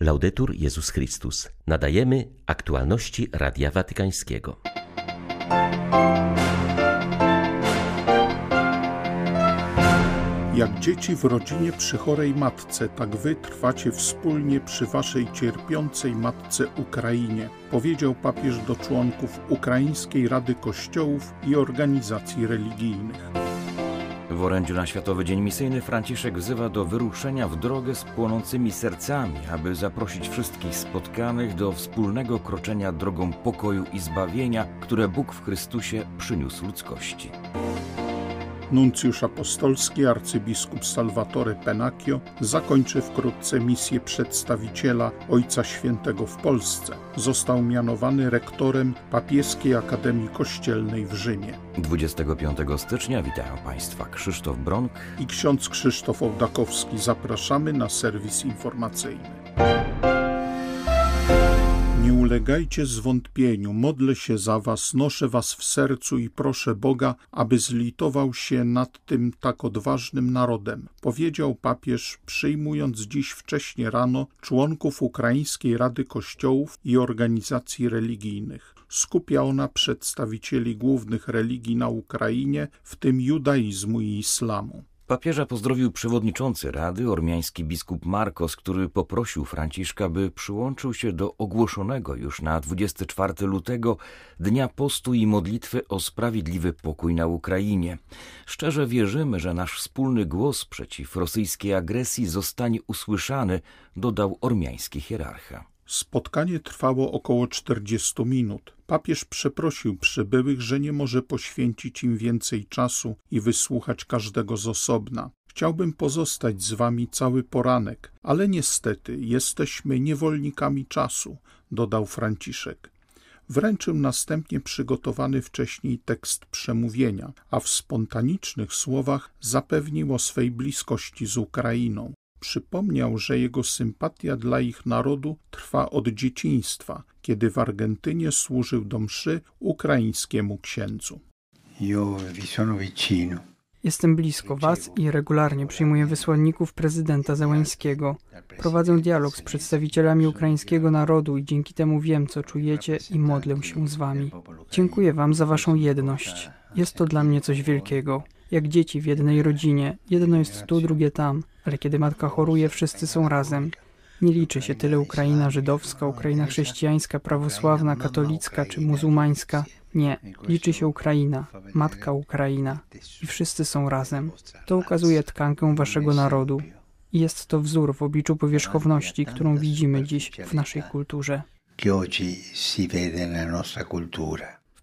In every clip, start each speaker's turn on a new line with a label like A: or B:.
A: Laudetur Jezus Chrystus. Nadajemy aktualności Radia Watykańskiego.
B: Jak dzieci w rodzinie przy chorej matce, tak wy trwacie wspólnie przy waszej cierpiącej matce Ukrainie, powiedział papież do członków Ukraińskiej Rady Kościołów i organizacji religijnych.
C: W orędziu na Światowy Dzień Misyjny Franciszek wzywa do wyruszenia w drogę z płonącymi sercami, aby zaprosić wszystkich spotkanych do wspólnego kroczenia drogą pokoju i zbawienia, które Bóg w Chrystusie przyniósł ludzkości.
B: Nuncjusz apostolski arcybiskup Salvatore Penacchio zakończy wkrótce misję przedstawiciela Ojca Świętego w Polsce. Został mianowany rektorem Papieskiej Akademii Kościelnej w Rzymie.
C: 25 stycznia witają Państwa Krzysztof Bronk
B: i ksiądz Krzysztof Ołdakowski. Zapraszamy na serwis informacyjny. Nie ulegajcie zwątpieniu, modlę się za was, noszę was w sercu i proszę Boga, aby zlitował się nad tym tak odważnym narodem, powiedział papież, przyjmując dziś wcześnie rano członków Ukraińskiej Rady Kościołów i organizacji religijnych. Skupia ona przedstawicieli głównych religii na Ukrainie, w tym judaizmu i islamu.
C: Papieża pozdrowił przewodniczący Rady, ormiański biskup Markos, który poprosił Franciszka, by przyłączył się do ogłoszonego już na 24 lutego Dnia Postu i Modlitwy o sprawiedliwy pokój na Ukrainie. Szczerze wierzymy, że nasz wspólny głos przeciw rosyjskiej agresji zostanie usłyszany, dodał ormiański hierarcha.
B: Spotkanie trwało około 40 minut. Papież przeprosił przybyłych, że nie może poświęcić im więcej czasu i wysłuchać każdego z osobna. Chciałbym pozostać z wami cały poranek, ale niestety jesteśmy niewolnikami czasu, dodał Franciszek. Wręczył następnie przygotowany wcześniej tekst przemówienia, a w spontanicznych słowach zapewnił o swej bliskości z Ukrainą. Przypomniał, że jego sympatia dla ich narodu trwa od dzieciństwa, kiedy w Argentynie służył do mszy ukraińskiemu księdzu.
D: Jestem blisko Was i regularnie przyjmuję wysłanników prezydenta Zełańskiego. Prowadzę dialog z przedstawicielami ukraińskiego narodu i dzięki temu wiem, co czujecie i modlę się z Wami. Dziękuję Wam za Waszą jedność. Jest to dla mnie coś wielkiego. Jak dzieci w jednej rodzinie, jedno jest tu, drugie tam, ale kiedy matka choruje, wszyscy są razem. Nie liczy się tyle Ukraina żydowska, Ukraina chrześcijańska, prawosławna, katolicka czy muzułmańska. Nie, liczy się Ukraina, matka Ukraina. I wszyscy są razem. To ukazuje tkankę waszego narodu. i jest to wzór w obliczu powierzchowności, którą widzimy dziś w naszej kulturze.
C: W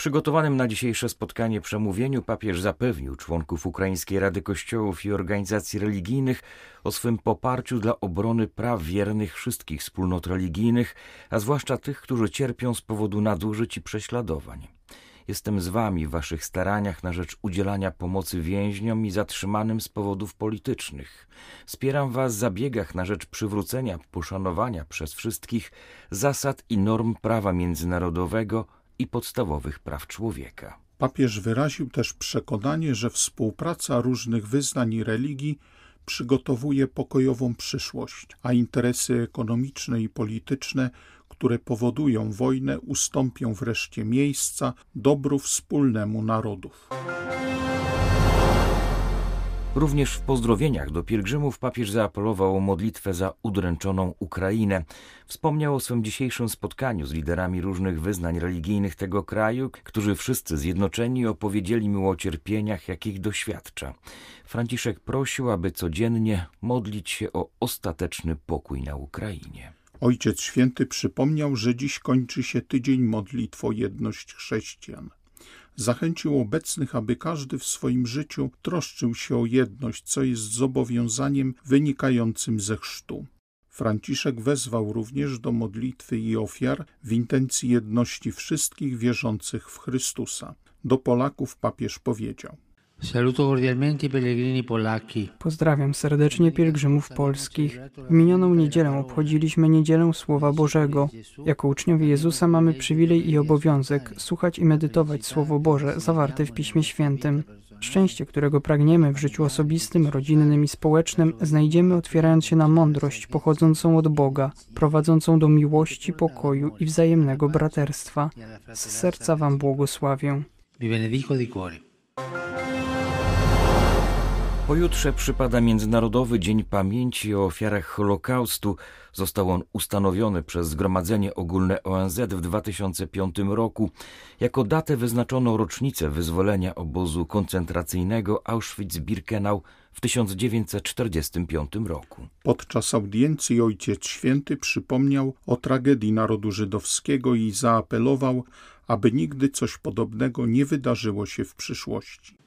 C: przygotowanym na dzisiejsze spotkanie przemówieniu papież zapewnił członków Ukraińskiej Rady Kościołów i organizacji religijnych o swym poparciu dla obrony praw wiernych wszystkich wspólnot religijnych, a zwłaszcza tych, którzy cierpią z powodu nadużyć i prześladowań. Jestem z wami w waszych staraniach na rzecz udzielania pomocy więźniom i zatrzymanym z powodów politycznych. Wspieram was w zabiegach na rzecz przywrócenia poszanowania przez wszystkich zasad i norm prawa międzynarodowego i podstawowych praw człowieka.
B: Papież wyraził też przekonanie, że współpraca różnych wyznań i religii przygotowuje pokojową przyszłość, a interesy ekonomiczne i polityczne, które powodują wojnę, ustąpią wreszcie miejsca dobru wspólnemu narodów.
C: Również w pozdrowieniach do pielgrzymów papież zaapelował o modlitwę za udręczoną Ukrainę. Wspomniał o swym dzisiejszym spotkaniu z liderami różnych wyznań religijnych tego kraju, którzy wszyscy zjednoczeni opowiedzieli mu o cierpieniach, jakich doświadcza. Franciszek prosił, aby codziennie modlić się o ostateczny pokój na Ukrainie.
B: Ojciec Święty przypomniał, że dziś kończy się tydzień modlitw jedność chrześcijan zachęcił obecnych, aby każdy w swoim życiu troszczył się o jedność, co jest zobowiązaniem wynikającym ze chrztu. Franciszek wezwał również do modlitwy i ofiar w intencji jedności wszystkich wierzących w Chrystusa. Do Polaków papież powiedział:
D: Pozdrawiam serdecznie pielgrzymów polskich. W minioną niedzielę obchodziliśmy Niedzielę Słowa Bożego. Jako uczniowie Jezusa mamy przywilej i obowiązek słuchać i medytować Słowo Boże zawarte w Piśmie Świętym. Szczęście, którego pragniemy w życiu osobistym, rodzinnym i społecznym, znajdziemy otwierając się na mądrość pochodzącą od Boga, prowadzącą do miłości, pokoju i wzajemnego braterstwa. Z serca Wam błogosławię. Vi benedico di cuore.
C: Pojutrze przypada Międzynarodowy Dzień Pamięci o Ofiarach Holokaustu. Został on ustanowiony przez Zgromadzenie Ogólne ONZ w 2005 roku. Jako datę wyznaczono rocznicę wyzwolenia obozu koncentracyjnego Auschwitz-Birkenau w 1945 roku.
B: Podczas audiencji Ojciec Święty przypomniał o tragedii narodu żydowskiego i zaapelował, aby nigdy coś podobnego nie wydarzyło się w przyszłości.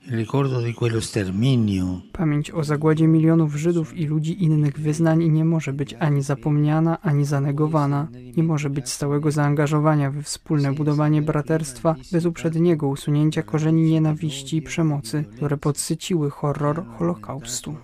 D: Pamięć o zagładzie milionów Żydów i ludzi innych wyznań nie może być ani zapomniana, ani zanegowana. Nie może być stałego zaangażowania we wspólne budowanie braterstwa bez uprzedniego usunięcia korzeni nienawiści i przemocy, które podsyciły horror Holokaustu.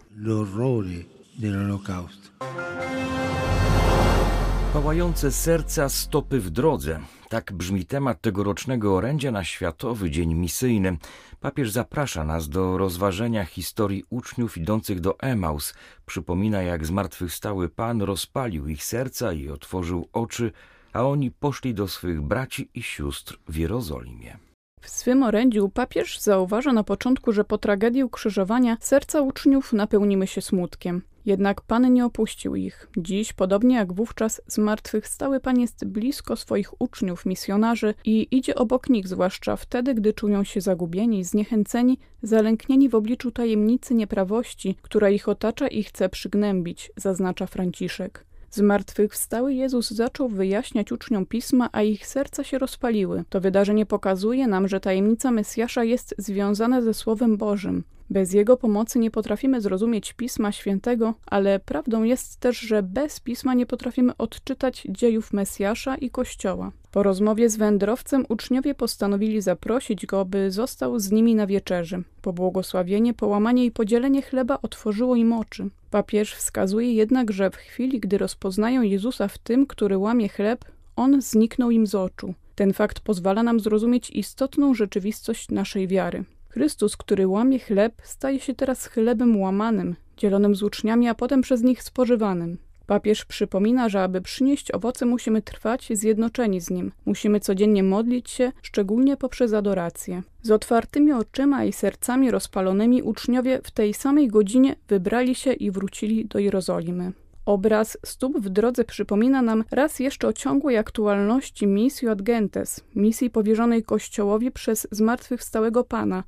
C: Pałające serca stopy w drodze. Tak brzmi temat tegorocznego orędzia na Światowy Dzień Misyjny. Papież zaprasza nas do rozważenia historii uczniów idących do Emaus. Przypomina, jak zmartwychwstały Pan rozpalił ich serca i otworzył oczy, a oni poszli do swych braci i sióstr w Jerozolimie.
E: W swym orędziu papież zauważa na początku, że po tragedii ukrzyżowania serca uczniów napełniły się smutkiem. Jednak Pan nie opuścił ich. Dziś, podobnie jak wówczas, zmartwychwstały Pan jest blisko swoich uczniów, misjonarzy i idzie obok nich, zwłaszcza wtedy, gdy czują się zagubieni, zniechęceni, zalęknieni w obliczu tajemnicy nieprawości, która ich otacza i chce przygnębić, zaznacza Franciszek. Zmartwychwstały Jezus zaczął wyjaśniać uczniom pisma, a ich serca się rozpaliły. To wydarzenie pokazuje nam, że tajemnica Mesjasza jest związana ze Słowem Bożym. Bez jego pomocy nie potrafimy zrozumieć Pisma Świętego, ale prawdą jest też, że bez Pisma nie potrafimy odczytać dziejów Mesjasza i Kościoła. Po rozmowie z wędrowcem uczniowie postanowili zaprosić go, by został z nimi na wieczerzy. Pobłogosławienie, połamanie i podzielenie chleba otworzyło im oczy. Papież wskazuje jednak, że w chwili, gdy rozpoznają Jezusa w tym, który łamie chleb, on zniknął im z oczu. Ten fakt pozwala nam zrozumieć istotną rzeczywistość naszej wiary. Chrystus, który łamie chleb, staje się teraz chlebem łamanym, dzielonym z uczniami, a potem przez nich spożywanym. Papież przypomina, że aby przynieść owoce, musimy trwać zjednoczeni z Nim. Musimy codziennie modlić się, szczególnie poprzez adorację. Z otwartymi oczyma i sercami rozpalonymi uczniowie w tej samej godzinie wybrali się i wrócili do Jerozolimy. Obraz stóp w drodze przypomina nam raz jeszcze o ciągłej aktualności misji ad gentes, misji powierzonej Kościołowi przez zmartwychwstałego Pana,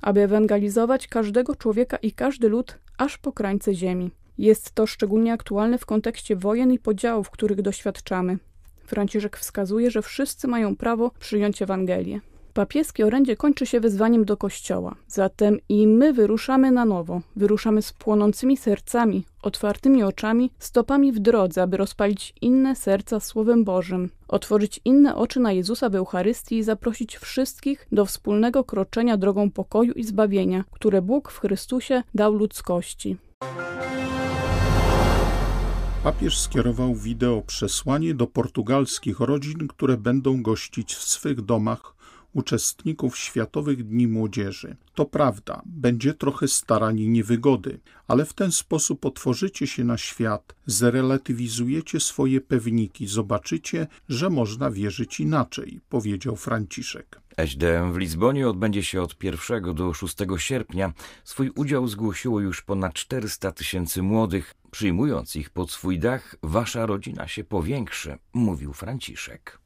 E: aby ewangelizować każdego człowieka i każdy lud aż po krańce ziemi. Jest to szczególnie aktualne w kontekście wojen i podziałów, których doświadczamy. Franciszek wskazuje, że wszyscy mają prawo przyjąć Ewangelię. Papieskie orędzie kończy się wezwaniem do kościoła. Zatem i my wyruszamy na nowo. Wyruszamy z płonącymi sercami, otwartymi oczami, stopami w drodze, aby rozpalić inne serca Słowem Bożym, otworzyć inne oczy na Jezusa w Eucharystii i zaprosić wszystkich do wspólnego kroczenia drogą pokoju i zbawienia, które Bóg w Chrystusie dał ludzkości.
B: Papież skierował wideo przesłanie do portugalskich rodzin, które będą gościć w swych domach uczestników Światowych Dni Młodzieży. To prawda, będzie trochę starań i niewygody, ale w ten sposób otworzycie się na świat, zrelatywizujecie swoje pewniki, zobaczycie, że można wierzyć inaczej, powiedział Franciszek.
C: SDM w Lizbonie odbędzie się od 1 do 6 sierpnia. Swój udział zgłosiło już ponad 400 tysięcy młodych. Przyjmując ich pod swój dach, wasza rodzina się powiększy, mówił Franciszek.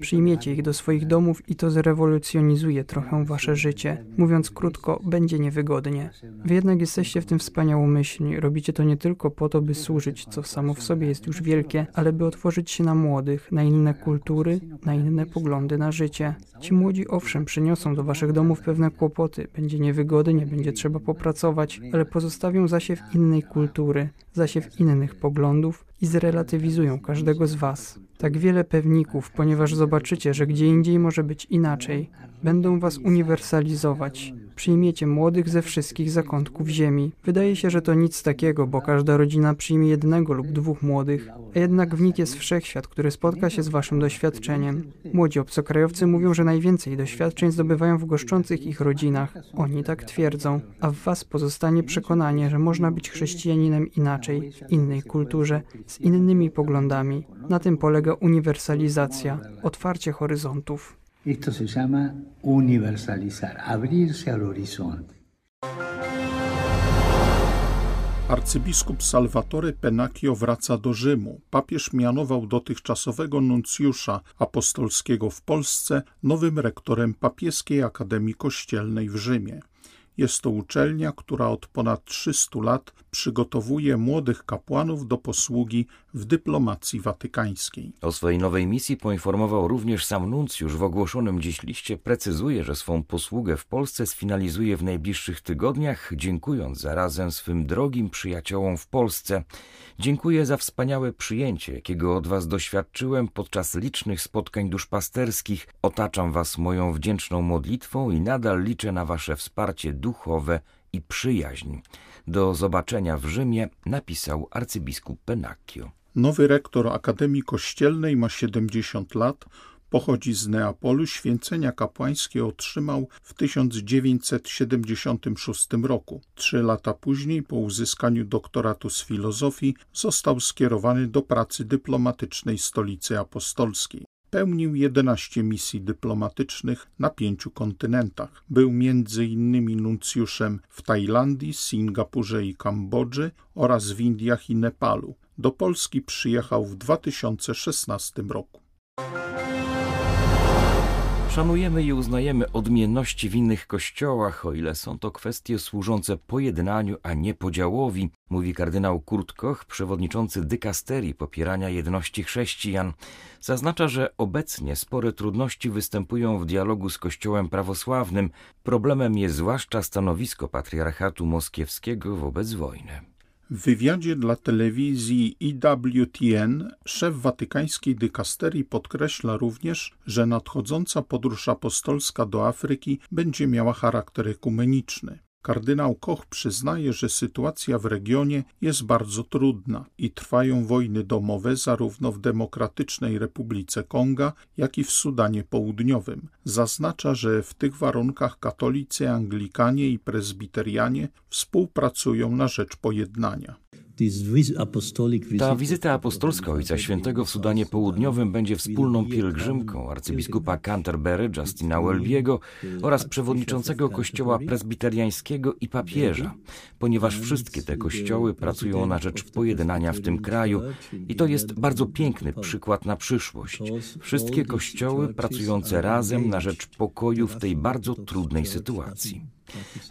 D: Przyjmiecie ich do swoich domów i to zrewolucjonizuje trochę wasze życie. Mówiąc krótko, będzie niewygodnie. Wy jednak jesteście w tym wspaniałomyślni. Robicie to nie tylko po to, by służyć, co samo w sobie jest już wielkie, ale by otworzyć się na młodych, na inne kultury, na inne poglądy na życie. Ci młodzi owszem przyniosą do waszych domów pewne kłopoty. Będzie niewygodnie, będzie trzeba popracować, ale pozostawią zasiew innej kultury, zasiew innych poglądów, i zrelatywizują każdego z Was. Tak wiele pewników, ponieważ zobaczycie, że gdzie indziej może być inaczej. Będą Was uniwersalizować. Przyjmiecie młodych ze wszystkich zakątków ziemi. Wydaje się, że to nic takiego, bo każda rodzina przyjmie jednego lub dwóch młodych, a jednak w nich jest wszechświat, który spotka się z Waszym doświadczeniem. Młodzi obcokrajowcy mówią, że najwięcej doświadczeń zdobywają w goszczących ich rodzinach. Oni tak twierdzą, a w Was pozostanie przekonanie, że można być chrześcijaninem inaczej, w innej kulturze, z innymi poglądami. Na tym polega uniwersalizacja, otwarcie horyzontów.
F: Esto se llama universalizar, abrirse al horizonte.
B: Arcybiskup Salvatore Pennacchio wraca do Rzymu. Papież mianował dotychczasowego nuncjusza apostolskiego w Polsce nowym rektorem Papieskiej Akademii Kościelnej w Rzymie. Jest to uczelnia, która od ponad 300 lat przygotowuje młodych kapłanów do posługi w dyplomacji watykańskiej.
C: O swojej nowej misji poinformował również sam nuncjusz w ogłoszonym dziś liście. Precyzuje, że swą posługę w Polsce sfinalizuje w najbliższych tygodniach, dziękując zarazem swym drogim przyjaciołom w Polsce. Dziękuję za wspaniałe przyjęcie, jakiego od Was doświadczyłem podczas licznych spotkań duszpasterskich. Otaczam Was moją wdzięczną modlitwą i nadal liczę na Wasze wsparcie duchowe i przyjaźń. Do zobaczenia w Rzymie napisał arcybiskup Pennacchio.
B: Nowy rektor Akademii Kościelnej ma 70 lat, pochodzi z Neapolu, święcenia kapłańskie otrzymał w 1976 roku. Trzy lata później, po uzyskaniu doktoratu z filozofii, został skierowany do pracy dyplomatycznej Stolicy Apostolskiej. Pełnił 11 misji dyplomatycznych na pięciu kontynentach. Był innymi nuncjuszem w Tajlandii, Singapurze i Kambodży oraz w Indiach i Nepalu. Do Polski przyjechał w 2016 roku.
C: Szanujemy i uznajemy odmienności w innych kościołach, o ile są to kwestie służące pojednaniu, a nie podziałowi, mówi kardynał Kurt Koch, przewodniczący dykasterii popierania jedności chrześcijan. Zaznacza, że obecnie spore trudności występują w dialogu z Kościołem prawosławnym. Problemem jest zwłaszcza stanowisko patriarchatu moskiewskiego wobec wojny.
B: W wywiadzie dla telewizji EWTN szef watykańskiej dykasterii podkreśla również, że nadchodząca podróż apostolska do Afryki będzie miała charakter ekumeniczny. Kardynał Koch przyznaje, że sytuacja w regionie jest bardzo trudna i trwają wojny domowe zarówno w Demokratycznej Republice Konga, jak i w Sudanie Południowym. Zaznacza, że w tych warunkach katolicy, anglikanie i prezbiterianie współpracują na rzecz pojednania.
C: Ta wizyta apostolska Ojca Świętego w Sudanie Południowym będzie wspólną pielgrzymką arcybiskupa Canterbury Justina Welbiego oraz przewodniczącego kościoła prezbiteriańskiego i papieża, ponieważ wszystkie te kościoły pracują na rzecz pojednania w tym kraju i to jest bardzo piękny przykład na przyszłość. Wszystkie kościoły pracujące razem na rzecz pokoju w tej bardzo trudnej sytuacji.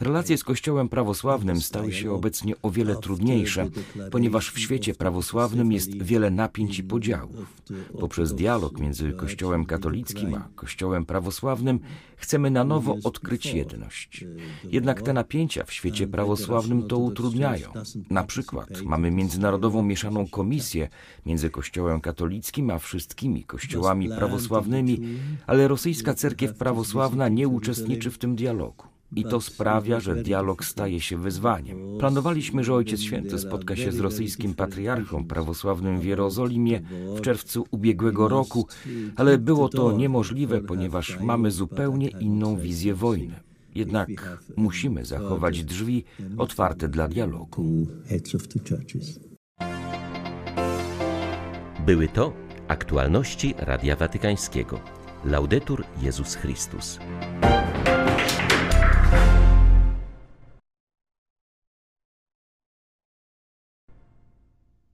C: Relacje z Kościołem prawosławnym stały się obecnie o wiele trudniejsze, ponieważ w świecie prawosławnym jest wiele napięć i podziałów. Poprzez dialog między Kościołem katolickim a Kościołem prawosławnym chcemy na nowo odkryć jedność. Jednak te napięcia w świecie prawosławnym to utrudniają. Na przykład mamy międzynarodową mieszaną komisję między Kościołem katolickim a wszystkimi kościołami prawosławnymi, ale rosyjska cerkiew prawosławna nie uczestniczy w tym dialogu. I to sprawia, że dialog staje się wyzwaniem. Planowaliśmy, że Ojciec Święty spotka się z rosyjskim patriarchą prawosławnym w Jerozolimie w czerwcu ubiegłego roku, ale było to niemożliwe, ponieważ mamy zupełnie inną wizję wojny. Jednak musimy zachować drzwi otwarte dla dialogu.
A: Były to aktualności Radia Watykańskiego. Laudetur Jezus Chrystus.